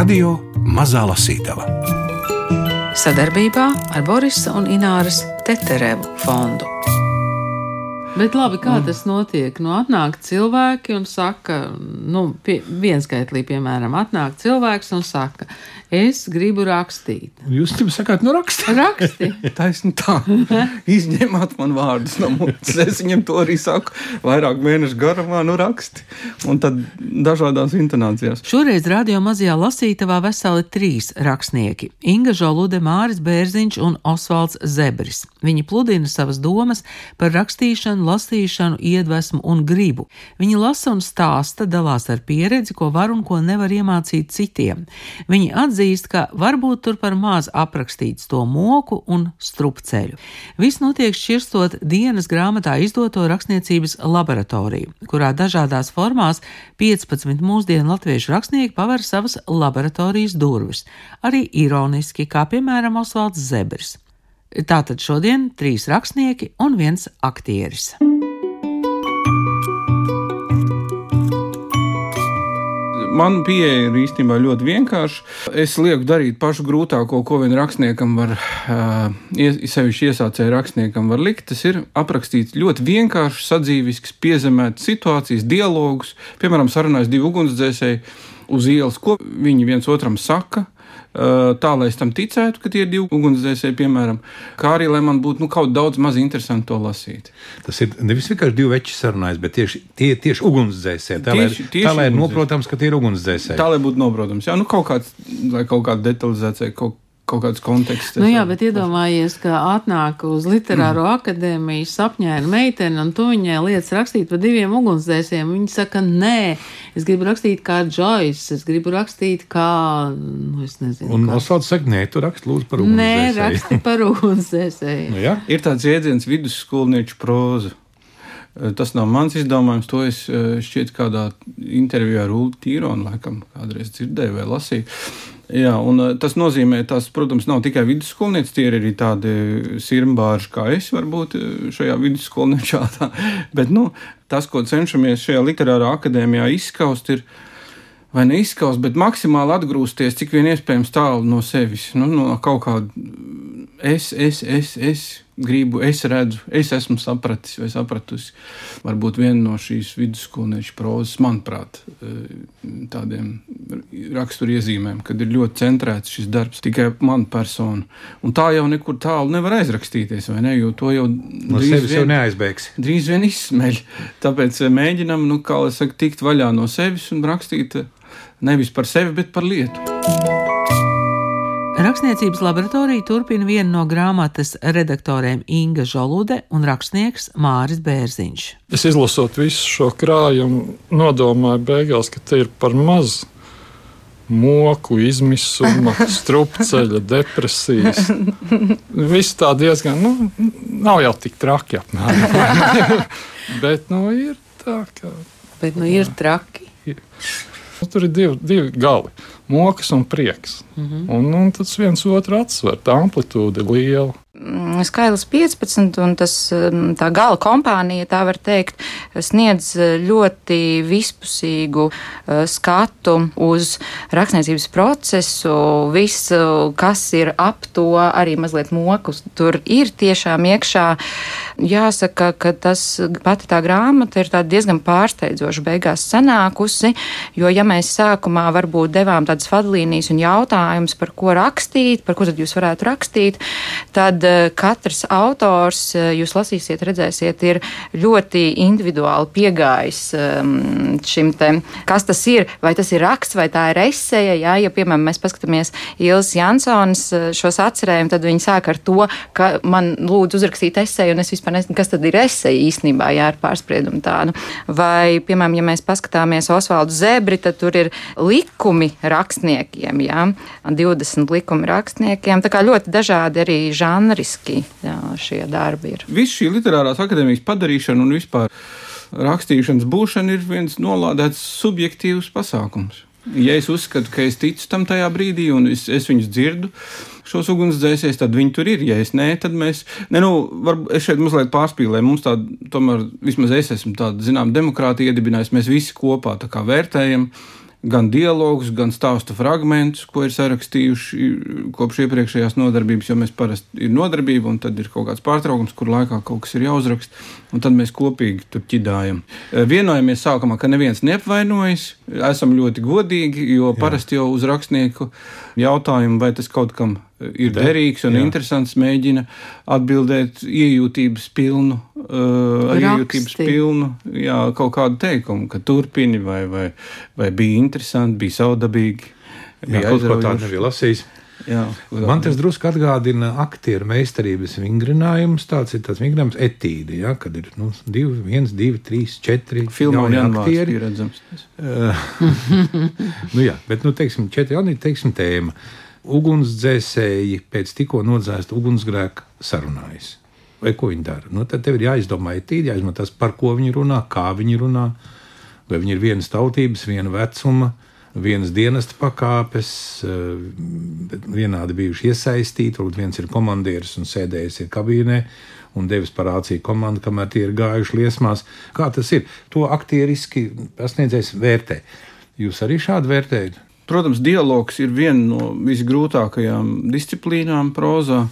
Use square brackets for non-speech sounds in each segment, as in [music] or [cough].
Radio Mazā Lasītava sadarbībā ar Borisa un Ināras Teterevu fondu. Bet labi, kā mm. tas notiek? Nu, atnāk cilvēki un saka, nu, pie, vienskaitlī, piemēram, atnāk cilvēks un saka, Es gribu rakstīt. Jūs tam sakāt, nu raksti. Raksti. [laughs] Taisni tā. [laughs] Izņemat man vārdus no mutes. Es viņam to arī saku vairāk mēnešu garumā, nu raksti. Un tad dažādās intonācijās. Šoreiz radio mazajā lasītavā veseli trīs rakstnieki - Inga Žolude, Māris Bērziņš un Osvalds Zebris. Viņi pludina savas domas par rakstīšanu, lasīšanu, iedvesmu un gribu. Viņi lasa un stāsta, dalās ar pieredzi, ko var un ko nevar iemācīt citiem. Viņi atzīst, atzīst, ka varbūt tur par maz aprakstīts to moku un strupceļu. Viss notiek šķirstot dienas grāmatā izdoto rakstniecības laboratoriju, kurā dažādās formās 15 mūsdienu latviešu rakstnieki paver savas laboratorijas durvis, arī ironiski, kā piemēram Osvalds Zebris. Tātad šodien trīs rakstnieki un viens aktieris. Man pieeja ir īstenībā ļoti vienkārša. Es lieku darīt pašu grūtāko, ko vien rakstniekam var, sevišķi iesācēju rakstniekam var likt. Tas ir aprakstīt ļoti vienkāršs, sadzīvisks, piezemēts situācijas, dialogus. Piemēram, sarunājas divi ugunsdzēsēji uz ielas, ko viņi viens otram saka tā, lai es tam ticētu, ka tie ir divi ugunsdzēsēji, piemēram, kā arī lai man būtu nu, kaut daudz maz interesanti to lasīt. Tas ir nevis vienkārši divi veči sarunājas, bet tieši, tie tieši ugunsdzēsēji. Tā, tieši, lai, tieši tā lai ir noprotams, ka tie ir ugunsdzēsēji. Tā lai būtu noprotams, jā, nu kaut kāds, lai kaut kāda detalizācija, kaut kaut kāds konteksts. Nu jā, bet iedomājies, ka atnāk uz literāro mm. akadēmiju sapņēna meitene, un tu viņai lietas rakstīt par diviem ugunsdzēsiem. Viņa saka, nē, es gribu rakstīt kā Džojs, es gribu rakstīt kā, nu, es nezinu. Un Osvalds saka, nē, tu raksti lūdzu par ugunsdzēsēju. Nē, raksti par [laughs] ugunsdzēsēju. nu, jā. Ir tāds jēdziens vidusskolnieču proza. Tas nav mans izdomājums, to es šķiet kādā intervijā ar Ulu Tīronu laikam kādreiz dzirdēju vai lasīju. Jā, un eh, tas nozīmē, tas, protams, nav tikai vidusskolnieci, tie ir arī tādi sirmbāži kā es, varbūt eh, šajā vidusskolniečā. Tā. [laughs] Bet nu, tas, ko cenšamies šajā literārā akadēmijā izskaust, ir vai neizskaust, bet maksimāli atgrūsties cik vien iespējams tālu no sevis, nu, no kaut kāda es, es, es, es gribu, es redzu, es esmu sapratis vai sapratusi. Varbūt viena no šīs vidusskolniešu prozas, manuprāt, eh, tādiem raksturiezīmēm, kad ir ļoti centrēts šis darbs tikai man personu. Un tā jau nekur tālu nevar aizrakstīties, vai ne? Jo to jau no sevis vien, jau neaizbēgs. Drīz vien izsmeļ. Tāpēc eh, mēģinam, nu, kā lai saka, tikt vaļā no sevis un rakstīt eh, nevis par sevi, bet par lietu. Rakstniecības laboratorija turpina viena no grāmatas redaktoriem Inga Žolude un rakstnieks Māris Bērziņš. Es izlasot visu šo krājumu, nodomāju beigās, ka te ir par maz moku, izmisuma, [laughs] strupceļa, depresijas. Viss tā diezgan, nu, nav jau tik traki apmēram. [laughs] Bet, nu, ir tā, ka. Bet, nu, ir traki. Nu, tur ir divi, divi gali mokas un prieks. Mm -hmm. un, un tas viens otru atsver, tā amplitūda ir liela. Mm, skaitlis 15, un tas, mm, tā gala kompānija, tā var teikt, sniedz ļoti vispusīgu uh, skatu uz rakstniecības procesu, visu, kas ir ap to, arī mazliet mokus. Tur ir tiešām iekšā. Jāsaka, ka tas pati tā grāmata ir diezgan pārsteidzoša beigās sanākusi, jo ja mēs sākumā varbūt devām tādas vadlīnijas un jautājumus, par ko rakstīt, par ko tad jūs varētu rakstīt, tad Eh, katrs autors, eh, jūs lasīsiet, redzēsiet, ir ļoti individuāli piegājis ehm, šim te, kas tas ir, vai tas ir raksts, vai tā ir eseja. Jā, ja, piemēram, mēs paskatāmies Ilis Jansons eh, šos atcerējumus, tad viņi sāk ar to, ka man lūdzu uzrakstīt eseju, un es vispār nezinu, kas tad ir eseja īstenībā, jā, ar pārspriedumu tādu. Vai, piemēram, ja mēs paskatāmies Osvaldu Zebri, tad tur ir likumi rakstniekiem, jā, 20 likumi rakstniekiem, tā kā ļoti dažādi arī žanri žanriski jā, šie darbi ir. Viss šī literārās akadēmijas padarīšana un vispār rakstīšanas būšana ir viens nolādēts subjektīvs pasākums. Ja es uzskatu, ka es ticu tam tajā brīdī, un es, es viņus dzirdu, šos ugunsdzēsējus, tad viņi tur ir. Ja es nē, tad mēs, ne, nu, varbūt es šeit mazliet pārspīlēju. Mums tāda, tomēr, vismaz es esmu tāda, zinām, demokrātija iedibinājusi. Mēs visi kopā vērtējam gan dialogus, gan stāstu fragmentus, ko ir sarakstījuši kopš iepriekšējās nodarbības, jo mēs parasti ir nodarbība, un tad ir kaut kāds pārtraukums, kur laikā kaut kas ir jāuzraksta, un tad mēs kopīgi tur ķidājam. Eh, vienojamies sākumā, ka neviens neapvainojas, esam ļoti godīgi, jo parasti jau uz rakstnieku jautājumu, vai tas kaut kam ir derīgs un jā. interesants, mēģina atbildēt iejūtības pilnu, uh, iejūtības pilnu jā, kaut kādu teikumu, ka turpini vai, vai, vai bija interesanti, bija saudabīgi. Bija jā, kaut ko tādu nebija lasījis. Jā, Man tas drusku atgādina aktieru meistarības vingrinājumus. Tāds ir tas vingrinājums, etīde, ja, kad ir nu, divi, viens, divi, trīs, četri filmu aktieri. Redzams, [laughs] nu, jā, bet, nu, teiksim, četri jauni, teiksim, tēma. Ugunsdzēsēji pēc tikko nodzēsta ugunsgrēka sarunājas. Vai ko viņi dara? Nu, tad tev ir jāizdomā etīde, jāizmanto tas, par ko viņi runā, kā viņi runā, vai viņi ir vienas tautības, viena vecuma vienas dienesta pakāpes, eh, vienādi bijuši iesaistīti. Varbūt viens ir komandieris un sēdējis kabīnē un devis parācīju komandu, kamēr tie ir gājuši liesmās. Kā tas ir? To aktieriski pasniedzējs vērtē. Jūs arī šādi vērtējat? Protams, dialogs ir viena no visgrūtākajām disciplīnām prozā.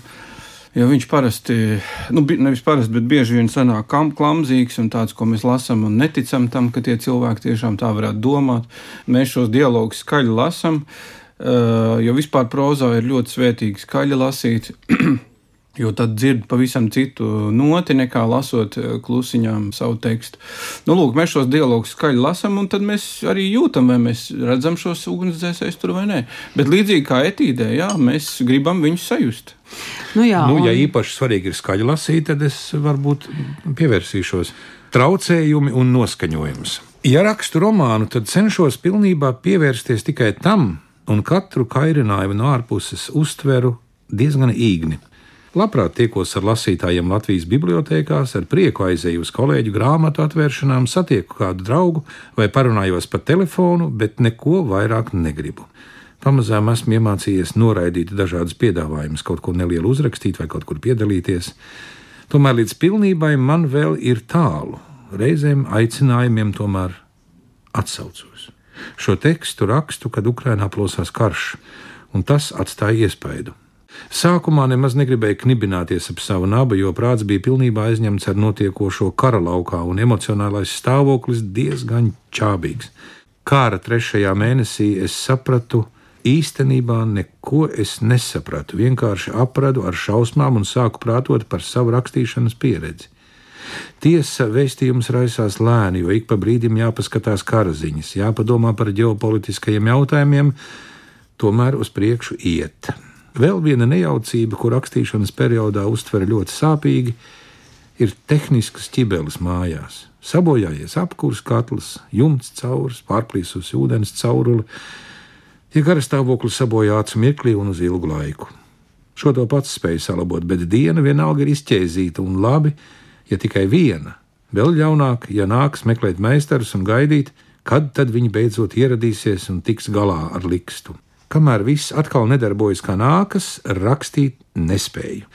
Jo viņš parasti, nu, nevis parasti, bet bieži vien sanāk klamzīgs un tāds, ko mēs lasām un neticam tam, ka tie cilvēki tiešām tā varētu domāt. Mēs šos dialogus skaļi lasām, jo vispār prozā ir ļoti svētīgi skaļi lasīt. [clears throat] Jo tad dzird pavisam citu noti nekā lasot eh, klusiņām savu tekstu. Nu, lūk, mēs šos dialogus skaļi lasām, un tad mēs arī jūtam, vai mēs redzam šos ugunsdzēsējus tur vai nē. Bet līdzīgi kā etīdē, jā, mēs gribam viņus sajust. Nu, jā, nu, ja īpaši svarīgi ir skaļi lasīt, tad es varbūt pievērsīšos traucējumi un noskaņojums. Ja rakstu romānu, tad cenšos pilnībā pievērsties tikai tam, un katru kairinājumu no ārpuses uztveru diezgan īgni. Labprāt tiekos ar lasītājiem Latvijas bibliotekās, ar prieku aizēju uz kolēģu grāmatu atvēršanām, satieku kādu draugu vai parunājos pa telefonu, bet neko vairāk negribu. Pamazām esmu iemācījies noraidīt dažādas piedāvājumus, kaut ko nelielu uzrakstīt vai kaut kur piedalīties. Tomēr līdz pilnībai man vēl ir tālu. Reizēm aicinājumiem tomēr atsaucos. Šo tekstu rakstu, kad Ukrainā plosās karš, un tas atstāja iespaidu. Sākumā nemaz negribēju knibināties ap savu nabu, jo prāts bija pilnībā aizņemts ar notiekošo kara laukā, un emocionālais stāvoklis diezgan čābīgs. Kāra trešajā mēnesī es sapratu, īstenībā neko es nesapratu. Vienkārši apradu ar šausmām un sāku prātot par savu rakstīšanas pieredzi. Tiesa vēstījums raisās lēni, jo ik pa brīdim jāpaskatās kara ziņas, jāpadomā par ģeopolitiskajiem jautājumiem, tomēr uz priekšu iet. Vēl viena nejaucība, ko rakstīšanas periodā uztver ļoti sāpīgi, ir tehniskas ķibeles mājās. Sabojājies apkurs katls, jumts caurs, pārplīsusi ūdens caurule, tiek garstāvoklis sabojāts mirklī un uz ilgu laiku. Šo to pats spēju salabot, bet diena vienalga ir izķēzīta un labi, ja tikai viena. Vēl ļaunāk, ja nāks meklēt meistarus un gaidīt, kad tad viņi beidzot ieradīsies un tiks galā ar likstu. Kamēr viss atkal nedarbojas kā nākas, rakstīt nespēju.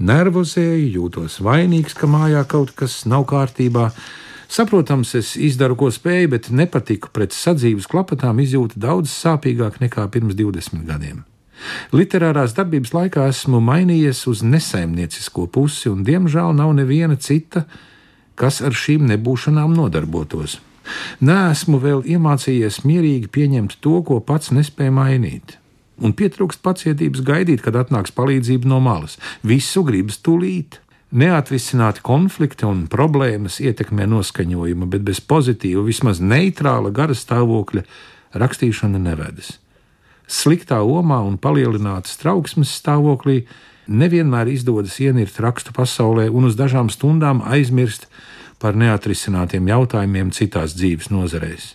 Nervozēju, jūtos vainīgs, ka mājā kaut kas nav kārtībā. Saprotams, es izdaru, ko spēju, bet nepatiku pret sadzīves klapatām izjūta daudz sāpīgāk nekā pirms 20 gadiem. Literārās darbības laikā esmu mainījies uz nesaimniecisko pusi, un diemžēl nav neviena cita, kas ar šīm nebūšanām nodarbotos. Nē, vēl iemācījies mierīgi pieņemt to, ko pats nespēja mainīt. Un pietrūkst pacietības gaidīt, kad atnāks palīdzība no malas. Visu gribas tūlīt. Neatrisināti konflikti un problēmas ietekmē noskaņojumu, bet bez pozitīva, vismaz neitrāla gara stāvokļa rakstīšana nevedas. Sliktā omā un palielinātas trauksmes stāvoklī nevienmēr izdodas ienirt rakstu pasaulē un uz dažām stundām aizmirst par neatrisinātiem jautājumiem citās dzīves nozarēs.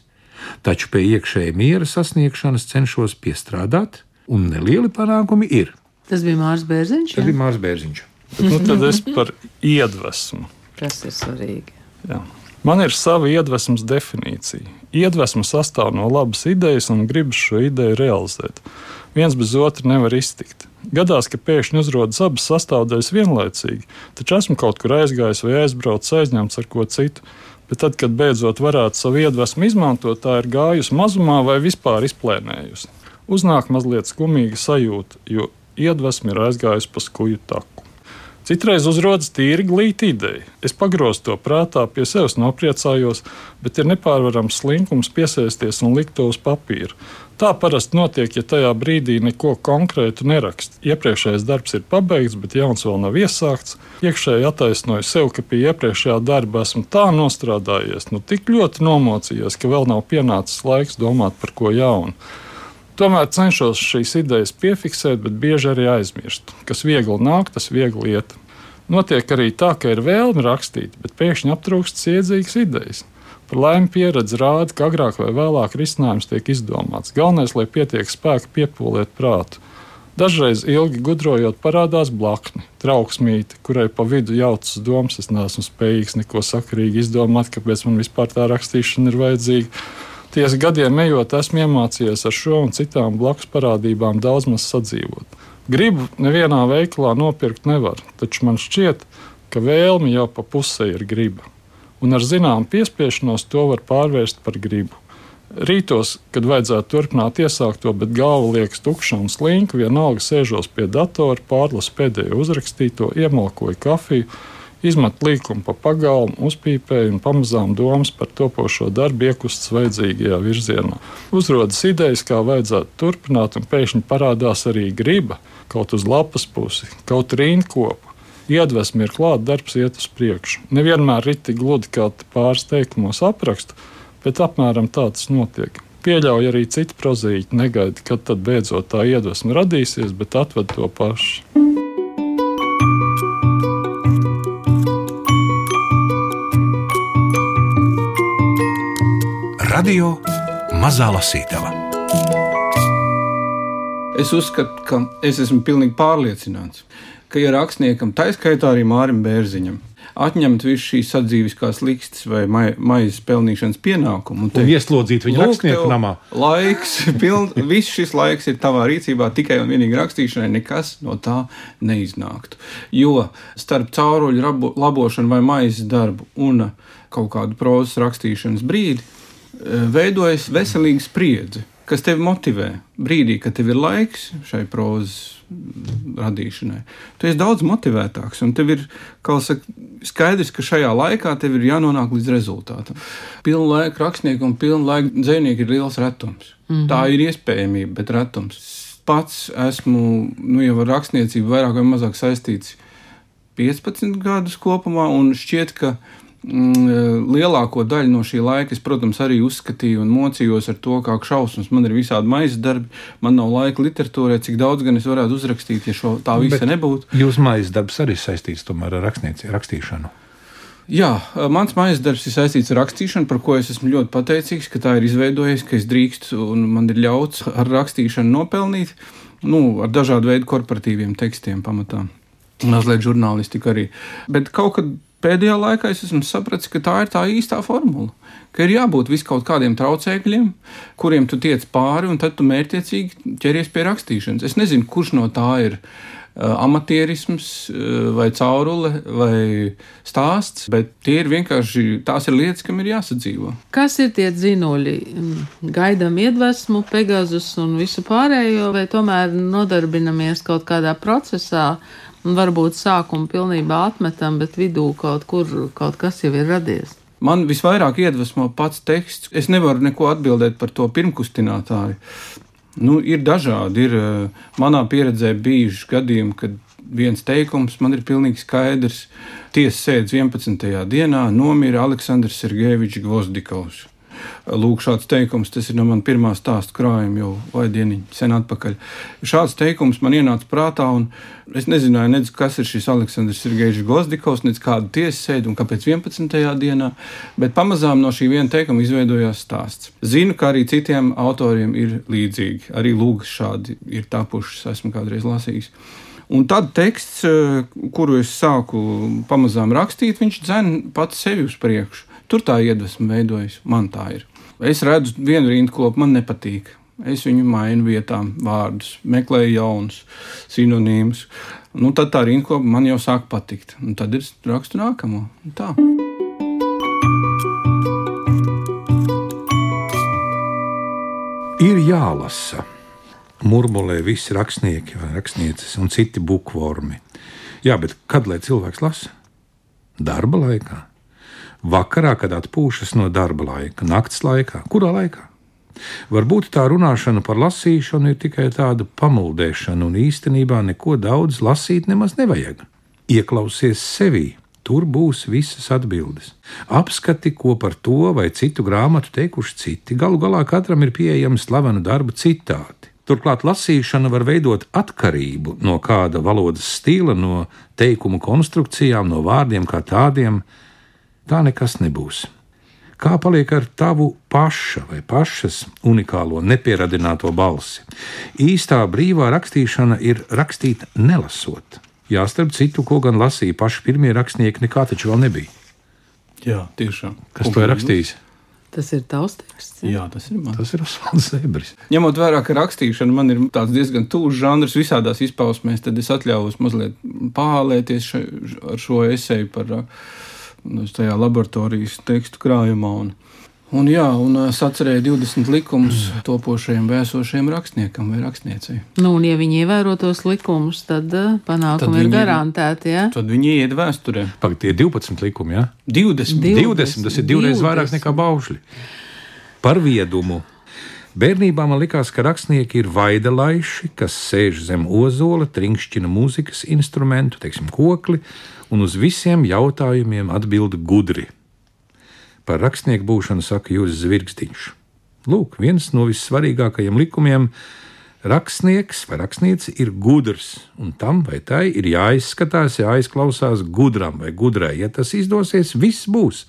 Taču pie iekšēja miera sasniegšanas cenšos piestrādāt, un nelieli panākumi ir. Tas bija Mārcis Bērziņš. Tas bija Mārcis Bērziņš. nu, tad es par iedvesmu. Tas ir svarīgi. Jā. Man ir sava iedvesmas definīcija. Iedvesma sastāv no labas idejas un gribas šo ideju realizēt. Viens bez otra nevar iztikt. Gadās, ka pēkšņi uzrodas abas sastāvdaļas vienlaicīgi, taču esmu kaut kur aizgājis vai aizbraucis aizņemts ar ko citu. Bet tad, kad beidzot varētu savu iedvesmu izmantot, tā ir gājusi mazumā vai vispār izplēnējusi. Uznāk mazliet skumīga sajūta, jo iedvesma ir aizgājusi pa skuju taku. Citreiz uzrodas tīri glīta ideja. Es pagrozu to prātā, pie sevis nopriecājos, bet ir nepārvarams slinkums piesēsties un likt to uz papīra. Tā parasti notiek, ja tajā brīdī neko konkrētu nerakst. Iepriekšējais darbs ir pabeigts, bet jauns vēl nav iesākts. Iekšēji attaisnoju sev, ka pie iepriekšējā darba esmu tā nostrādājies, nu tik ļoti nomocījies, ka vēl nav pienācis laiks domāt par ko jaunu. Tomēr cenšos šīs idejas piefiksēt, bet bieži arī aizmirst. Kas viegli nāk, tas viegli iet. Notiek arī tā, ka ir vēlme rakstīt, bet pēkšņi aptrūkst iedzīgas idejas. Par laimi pieredze rāda, ka agrāk vai vēlāk risinājums tiek izdomāts. Galvenais, lai pietiek spēka piepūliet prātu. Dažreiz ilgi gudrojot, parādās blakni, trauksmīte, kurai pa vidu jaucas domas, es neesmu spējīgs neko sakarīgi izdomāt, kāpēc man vispār tā rakstīšana ir vajadzīga. Tiesa gadiem ejot, esmu iemācījies ar šo un citām blakus parādībām daudz maz sadzīvot. Gribu nevienā veikalā nopirkt nevar, taču man šķiet, ka vēlme jau pa pusē ir griba. Un ar zināmu piespiešanos to var pārvērst par gribu. Rītos, kad vajadzētu turpināt iesākt to, bet galva liekas tukša un slinka, vienalga sēžos pie datora, pārlasu pēdējo uzrakstīto, iemalkoju kafiju izmet līkumu pa pagalmu, uzpīpēja un pamazām domas par topošo darbu iekustas vajadzīgajā virzienā. Uzrodas idejas, kā vajadzētu turpināt, un pēkšņi parādās arī griba kaut uz lapas pusi, kaut rīnkopu. Iedvesmi ir klāta, darbs iet uz priekšu. Nevienmēr ir tik gludi, kā pāris teikumos apraksta, bet apmēram tā tas notiek. Pieļauj arī citi prozīti, negaidi, kad tad beidzot tā iedvesma radīsies, bet atved to pašu. Radio Mazā Lasītava. Es uzskatu, ka es esmu pilnīgi pārliecināts, ka ja rakstniekam, tā skaitā arī Mārim Bērziņam, atņemt visu šīs sadzīviskās likstas vai mai, maizes pelnīšanas pienākumu. Un, un ieslodzīt viņu rakstnieku namā. Laiks, [laughs] piln, viss šis laiks ir tavā rīcībā tikai un vienīgi rakstīšanai, nekas no tā neiznāktu. Jo starp cauruļu labošanu vai maizes darbu un kaut kādu prozas rakstīšanas brīdi veidojas veselīga spriedze, kas tevi motivē brīdī, kad tev ir laiks šai prozas radīšanai. Tu esi daudz motivētāks, un tev ir saka, skaidrs, ka šajā laikā tev ir jānonāk līdz rezultātam. Pilnu laiku rakstnieku un pilnu laiku dzīvnieku ir liels retums. Mm -hmm. Tā ir iespējamība, bet retums. Pats esmu nu, jau ar rakstniecību vairāk vai mazāk saistīts 15 gadus kopumā, un šķiet, ka Mm, lielāko daļu no šī laika es, protams, arī uzskatīju un mocījos ar to, kā šausmas. Man ir visādi maisa darbi, man nav laika literatūrai, cik daudz gan es varētu uzrakstīt, ja šo, tā visa Bet nebūtu. Jūsu maisa darbs arī saistīts tomēr ar rakstīšanu. Jā, e, mans mājas darbs ir saistīts ar rakstīšanu, par ko es esmu ļoti pateicīgs, ka tā ir izveidojies, ka es drīkstu un man ir ļauts ar rakstīšanu nopelnīt, nu, ar dažādu veidu korporatīviem tekstiem pamatā. Mazliet žurnālistika arī. Bet kaut kad pēdējā laikā es esmu sapratis, ka tā ir tā īstā formula. Ka ir jābūt vis kaut kādiem traucēkļiem, kuriem tu tiec pāri, un tad tu mērķiecīgi ķeries pie rakstīšanas. Es nezinu, kurš no tā ir uh, amatierisms, uh, vai caurule, vai stāsts, bet tie ir vienkārši tās ir lietas, kam ir jāsadzīvo. Kas ir tie dzinuļi? Gaidām iedvesmu, Pegazus un visu pārējo, vai tomēr nodarbinamies kaut kādā procesā? Un varbūt sākumu pilnībā atmetam, bet vidū kaut kur kaut kas jau ir radies. Man visvairāk iedvesmo pats teksts. Es nevaru neko atbildēt par to pirmkustinātāju. Nu, ir dažādi. Ir, eh, manā pieredzē bijuši gadījumi, kad viens teikums man ir pilnīgi skaidrs. Tiesa sēdz 11. dienā nomira Aleksandrs Sergejevičs Gvozdikovs. Lūk, šāds teikums, tas ir no manas pirmā stāsta krājuma jau vai dieniņa sen atpakaļ. Šāds teikums man ienāca prātā, un es nezināju, nedz, kas ir šis Aleksandrs Sergejs Gozdikovs, nedz kāda tiesa sēde un kāpēc 11. dienā, bet pamazām no šī viena teikuma izveidojās stāsts. Zinu, ka arī citiem autoriem ir līdzīgi, arī lūgas šādi ir tapušas, esmu kādreiz lasījis. Un tad teksts, kuru es sāku pamazām rakstīt, viņš dzen pats sevi uz priekšu. Tur tā iedvesma veidojas, man tā ir. Es redzu vienu rindkopu, man nepatīk. Es viņu mainu vietām, vārdus, meklēju jaunus sinonīmus. Nu, tad tā rindkopa man jau sāk patikt. Un tad ir rakstu nākamo. Tā. Ir jālasa. Murmulē visi rakstnieki rakstnieces un citi bukvormi. Jā, bet kad lai cilvēks lasa? Darba laikā. Vakarā, kad atpūšas no darba laika, naktas laikā, kurā laikā? Varbūt tā runāšana par lasīšanu ir tikai tāda pamuldēšana, un īstenībā neko daudz lasīt nemaz nevajag. Ieklausies sevī, tur būs visas atbildes. Apskati, ko par to vai citu grāmatu teikuši citi. Galu galā katram ir pieejami slavenu darbu citāti. Turklāt lasīšana var veidot atkarību no kāda valodas stila, no teikumu konstrukcijām, no vārdiem kā tādiem. Tā nekas nebūs. Kā paliek ar tavu paša vai pašas unikālo nepieradināto balsi? Īstā brīvā rakstīšana ir rakstīt nelasot. Jā, starp citu, ko gan lasīja paši pirmie rakstnieki, nekā taču vēl nebija. Jā, tiešām. Kas to ir rakstījis? Tas ir tavs teksts. Jā, tas ir mans. Tas ir Osvalds Zebris. Ņemot vērā, ka rakstīšana man ir diezgan tūs žanrs visādās izpausmēs, tad es atļāvos mazliet pālēties še, ar šo esēju par nu, tajā laboratorijas tekstu krājumā. Un, un, jā, un es atcerēju 20 likumus topošajam vēsošajam rakstniekam vai rakstniecei. Nu, un, ja viņi ievēro tos likumus, tad uh, panākumi Tad ir garantēti. Ja? Tad viņi iet vēsturē. Pagaid, tie ir 12 likumi, jā? 20. Div- 20, tas ir divreiz 20. vairāk nekā baušļi. Par viedumu. Bērnībā man likās, ka rakstnieki ir vaidelaiši, kas sēž zem ozola, trinkšķina mūzikas instrumentu, teiksim, kokli, un uz visiem jautājumiem atbild gudri. Par rakstnieku būšanu saka Jūras Zvirgstiņš. Lūk, viens no vissvarīgākajiem likumiem - rakstnieks vai rakstniece ir gudrs, un tam vai tai ir jāizskatās, jāizklausās gudram vai gudrai. Ja tas izdosies, viss būs.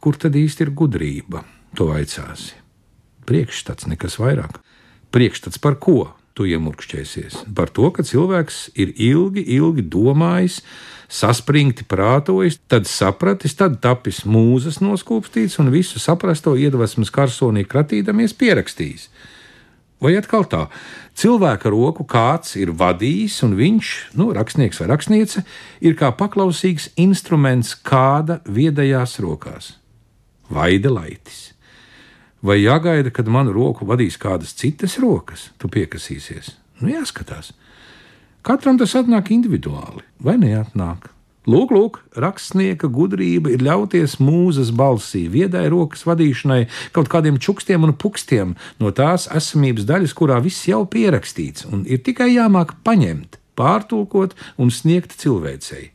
Kur tad īsti ir gudrība? To vaicāsi. Priekšstats nekas vairāk. Priekšstats par ko? Tu iemurkšķēsies par to, ka cilvēks ir ilgi, ilgi domājis, saspringti prātojis, tad sapratis, tad tapis mūzas noskūpstīts un visu saprasto iedvesmas karsonī kratīdamies pierakstījis. Vai atkal tā, cilvēka roku kāds ir vadījis, un viņš, nu, rakstnieks vai rakstniece, ir kā paklausīgs instruments kāda viedajās rokās. Vaidelaitis. Vai jāgaida, kad manu roku vadīs kādas citas rokas, tu piekasīsies? Nu, jāskatās. Katram tas atnāk individuāli, vai neatnāk. Lūk, lūk, rakstnieka gudrība ir ļauties mūzes balsī, viedai rokas vadīšanai, kaut kādiem čukstiem un pukstiem no tās esamības daļas, kurā viss jau pierakstīts, un ir tikai jāmāk paņemt, pārtulkot un sniegt cilvēcei.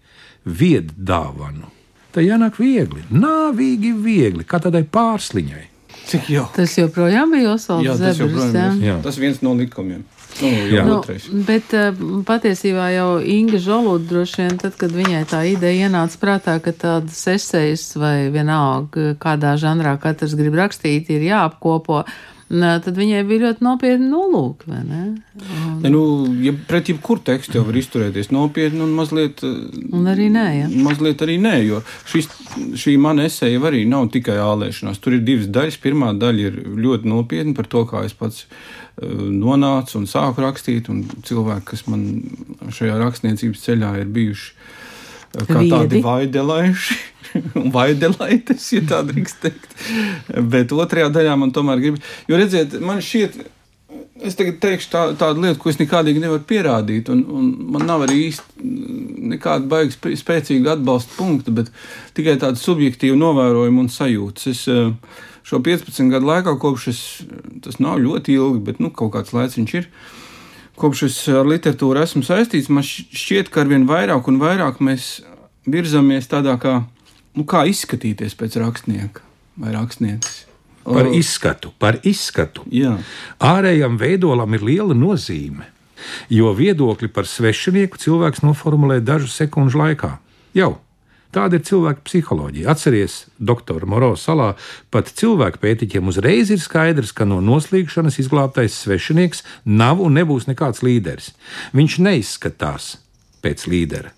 Vied dāvanu. Tā jānāk viegli, nāvīgi viegli, kā tādai pārsliņai. Cik jau? Tas joprojām bija Osvalds Jā, tas joprojām jā? ir. Jā. Tas viens no likumiem. Nu, Jā. Nu, bet uh, patiesībā jau Inga Žoluda droši vien, tad, kad viņai tā ideja ienāca prātā, ka tādas esejas vai vienalga, kādā žanrā katrs grib rakstīt, ir jāapkopo, nā, tad viņai bija ļoti nopietni nolūki, ne? Ne, nu, ja pret jebkuru tekstu jau var izturēties nopietni un mazliet. Un arī nē, ja? Mazliet arī nē, jo šis, šī mana esēja arī nav tikai ālēšanās. Tur ir divas daļas. Pirmā daļa ir ļoti nopietna par to, kā es pats uh, nonācu un sāku rakstīt, un cilvēki, kas man šajā rakstniecības ceļā ir bijuši kā Viedi. tādi vaidelaiši. [laughs] un Vaidelaites, ja tā drīkst teikt. Bet otrajā daļā man tomēr grib. Jo redziet, man šķiet, Es tagad teikšu tā, tādu lietu, ko es nekādīgi nevaru pierādīt, un, un man nav arī īsti nekāda baigas sp- spēcīga atbalsta punkta, bet tikai tāda subjektīva novērojuma un sajūta. Es eh, šo 15 gadu laikā, kopš es, tas nav ļoti ilgi, bet nu, kaut kāds laiks viņš ir. Kopš es ar literatūru esmu saistīts, man šķ- šķiet, ka arvien vairāk un vairāk mēs virzamies tādā kā, nu, kā izskatīties pēc rakstnieka vai rakstnieces. Par izskatu, par izskatu. Jā. Ārējam veidolam ir liela nozīme, jo viedokli par svešinieku cilvēks noformulē dažu sekundžu laikā. Jau tāda ir cilvēka psiholoģija. Atcerieties, doktora Moro salā pat cilvēku pētiķiem uzreiz ir skaidrs, ka no noslīgšanas izglābtais svešinieks nav un nebūs nekāds līderis. Viņš neizskatās pēc līdera.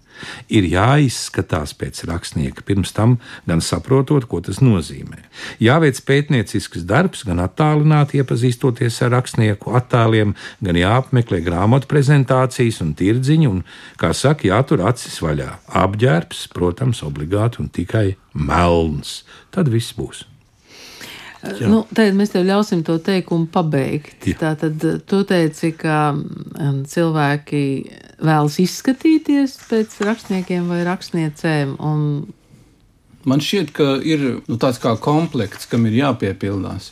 Ir jāizskatās pēc rakstnieka, pirms tam gan saprotot, ko tas nozīmē. Jāveic pētniecisks darbs, gan attālināti iepazīstoties ar rakstnieku attēliem, gan jāapmeklē grāmatu prezentācijas un tirdziņi, un, kā saka, jātur acis vaļā. Apģērbs, protams, obligāti un tikai melns. Tad viss būs. Jā. Nu, tad mēs tev ļausim to teikumu pabeigt. Jā. Tā tad eh, tu teici, ka um, cilvēki vēlas izskatīties pēc rakstniekiem vai rakstniecēm. Un... Man šķiet, ka ir nu, tāds kā komplekts, kam ir jāpiepildās.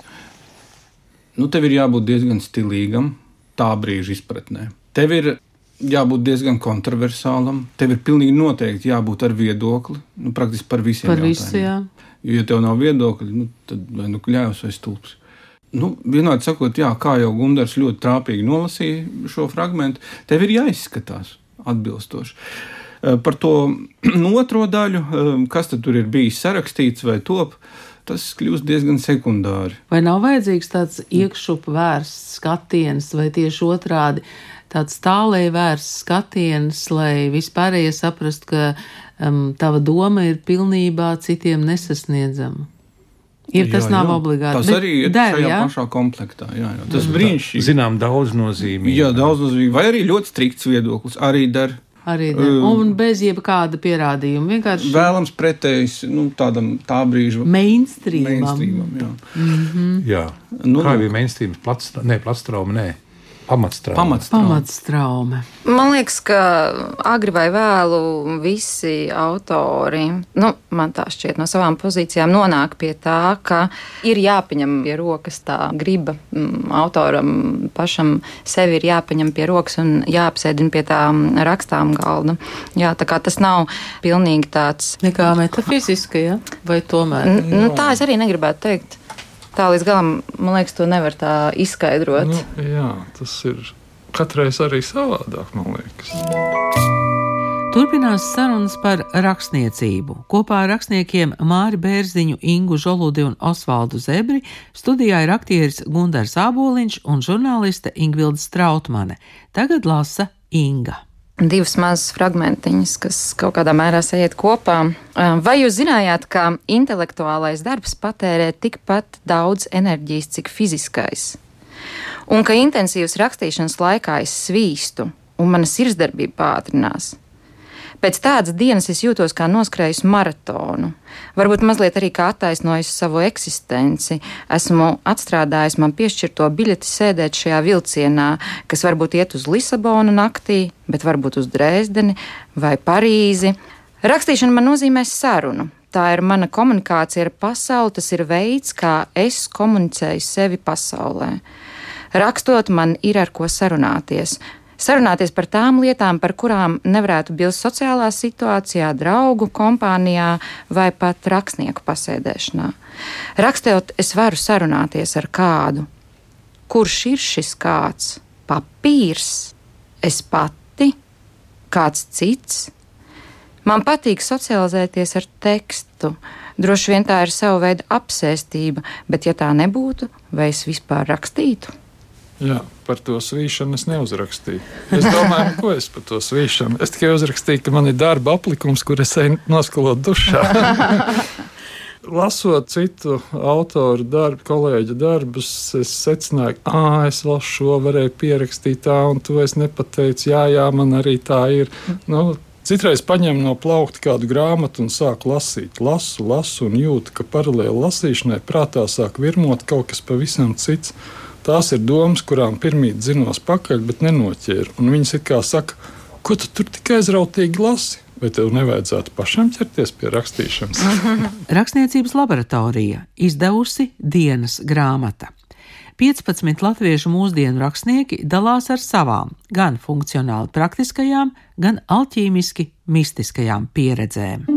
Nu, tev ir jābūt diezgan stilīgam, tā brīža izpratnē. Tev ir jābūt diezgan kontroversālam, tev ir pilnīgi noteikti jābūt ar viedokli nu, praktiski par visiem. Par visu, jā. Jo, ja tev nav viedokļa, nu, tad vai nu kļāvs vai stulbs. Nu, vienādi sakot, jā, kā jau Gunārs ļoti trāpīgi nolasīja šo fragment, tev ir jāizskatās atbilstoši. Eh, par to [clears throat] otro daļu, eh, kas tur ir bijis sarakstīts vai top, tas kļūst diezgan sekundāri. Vai nav vajadzīgs tāds iekšup vērsts skatiens, vai tieši otrādi tāds tālēji vērsts skatiens, lai vispārējie saprastu, ka um, tava doma ir pilnībā citiem nesasniedzama. Ir tas jā, nav jā. obligāti. Tas arī ir der, šajā jā? pašā komplektā. Jā, jā. Tas brīnišķīgi. Zinām, daudz nozīmīgi. Jā, daudz nozīmīgi. Vai arī ļoti strikts viedoklis. Arī der. Arī der. Un bez jebkāda pierādījuma. Vienkārši. Vēlams pretējs nu, tādam tā brīža. Mainstreamam. Mainstreamam jā. Mm -hmm. jā. Nu, Kā bija mainstreams? Plats, ne, platstrauma, nē. Pamatstraume. Pamatstraume. Pamatstraume. Man liekas, ka agri vai vēlu visi autori, nu, man tā šķiet, no savām pozīcijām nonāk pie tā, ka ir jāpaņem pie rokas tā griba. Mm, autoram pašam sevi ir jāpaņem pie rokas un jāapsēdina pie tā rakstām galda. Jā, tā kā tas nav pilnīgi tāds. Nekā metafiziski, ja? vai tomēr? N nu, tā es arī negribētu teikt tā līdz galam, man liekas, to nevar tā izskaidrot. Nu, jā, tas ir katreiz arī savādāk, man liekas. Turpinās sarunas par rakstniecību. Kopā ar rakstniekiem Māri Bērziņu, Ingu Žoludi un Osvaldu Zebri studijā ir aktieris Gundars Āboliņš un žurnāliste Ingvilda Strautmane. Tagad lasa Inga divas mazas fragmentiņas, kas kaut kādā mērā sajiet kopā. Vai jūs zinājāt, ka intelektuālais darbs patērē tikpat daudz enerģijas, cik fiziskais? Un ka intensīvas rakstīšanas laikā es svīstu un mana sirdsdarbība pātrinās. Pēc tādas dienas es jūtos kā noskrējis maratonu. Varbūt mazliet arī kā attaisnojis savu eksistenci. Esmu atstrādājis man piešķirto biļeti sēdēt šajā vilcienā, kas varbūt iet uz Lisabonu naktī, bet varbūt uz Dresdeni vai Parīzi. Rakstīšana man nozīmē sarunu. Tā ir mana komunikācija ar pasauli, tas ir veids, kā es komunicēju sevi pasaulē. Rakstot, man ir ar ko sarunāties sarunāties par tām lietām, par kurām nevarētu bilst sociālā situācijā, draugu kompānijā vai pat rakstnieku pasēdēšanā. Rakstot, es varu sarunāties ar kādu. Kurš ir šis kāds? Papīrs, es pati, kāds cits. Man patīk socializēties ar tekstu. Droši vien tā ir sava veida apsēstība, bet ja tā nebūtu, vai es vispār rakstītu? Jā, par to svīšanu es neuzrakstīju. Es domāju, ko es par to svīšanu. Es tikai uzrakstīju, ka man ir darba aplikums, kur es eju noskalot dušā. [laughs] Lasot citu autoru darbu, kolēģu darbus, es secināju, ka es vēl šo varēju pierakstīt tā, un tu es nepateicu, jā, jā, man arī tā ir. Nu, Citreiz paņemu no plaukta kādu grāmatu un sāku lasīt. Lasu, lasu un jūtu, ka paralēli lasīšanai prātā sāk virmot kaut kas pavisam cits. Tās ir domas, kurām pirmīt zinos pakaļ, bet nenoķēru. Un viņas it kā saka, ko tu tur tik aizrautīgi lasi? Vai tev nevajadzētu pašam ķerties pie rakstīšanas? [laughs] Rakstniecības laboratorija izdevusi dienas grāmata. 15 latviešu mūsdienu rakstnieki dalās ar savām, gan funkcionāli praktiskajām, gan alķīmiski mistiskajām pieredzēm.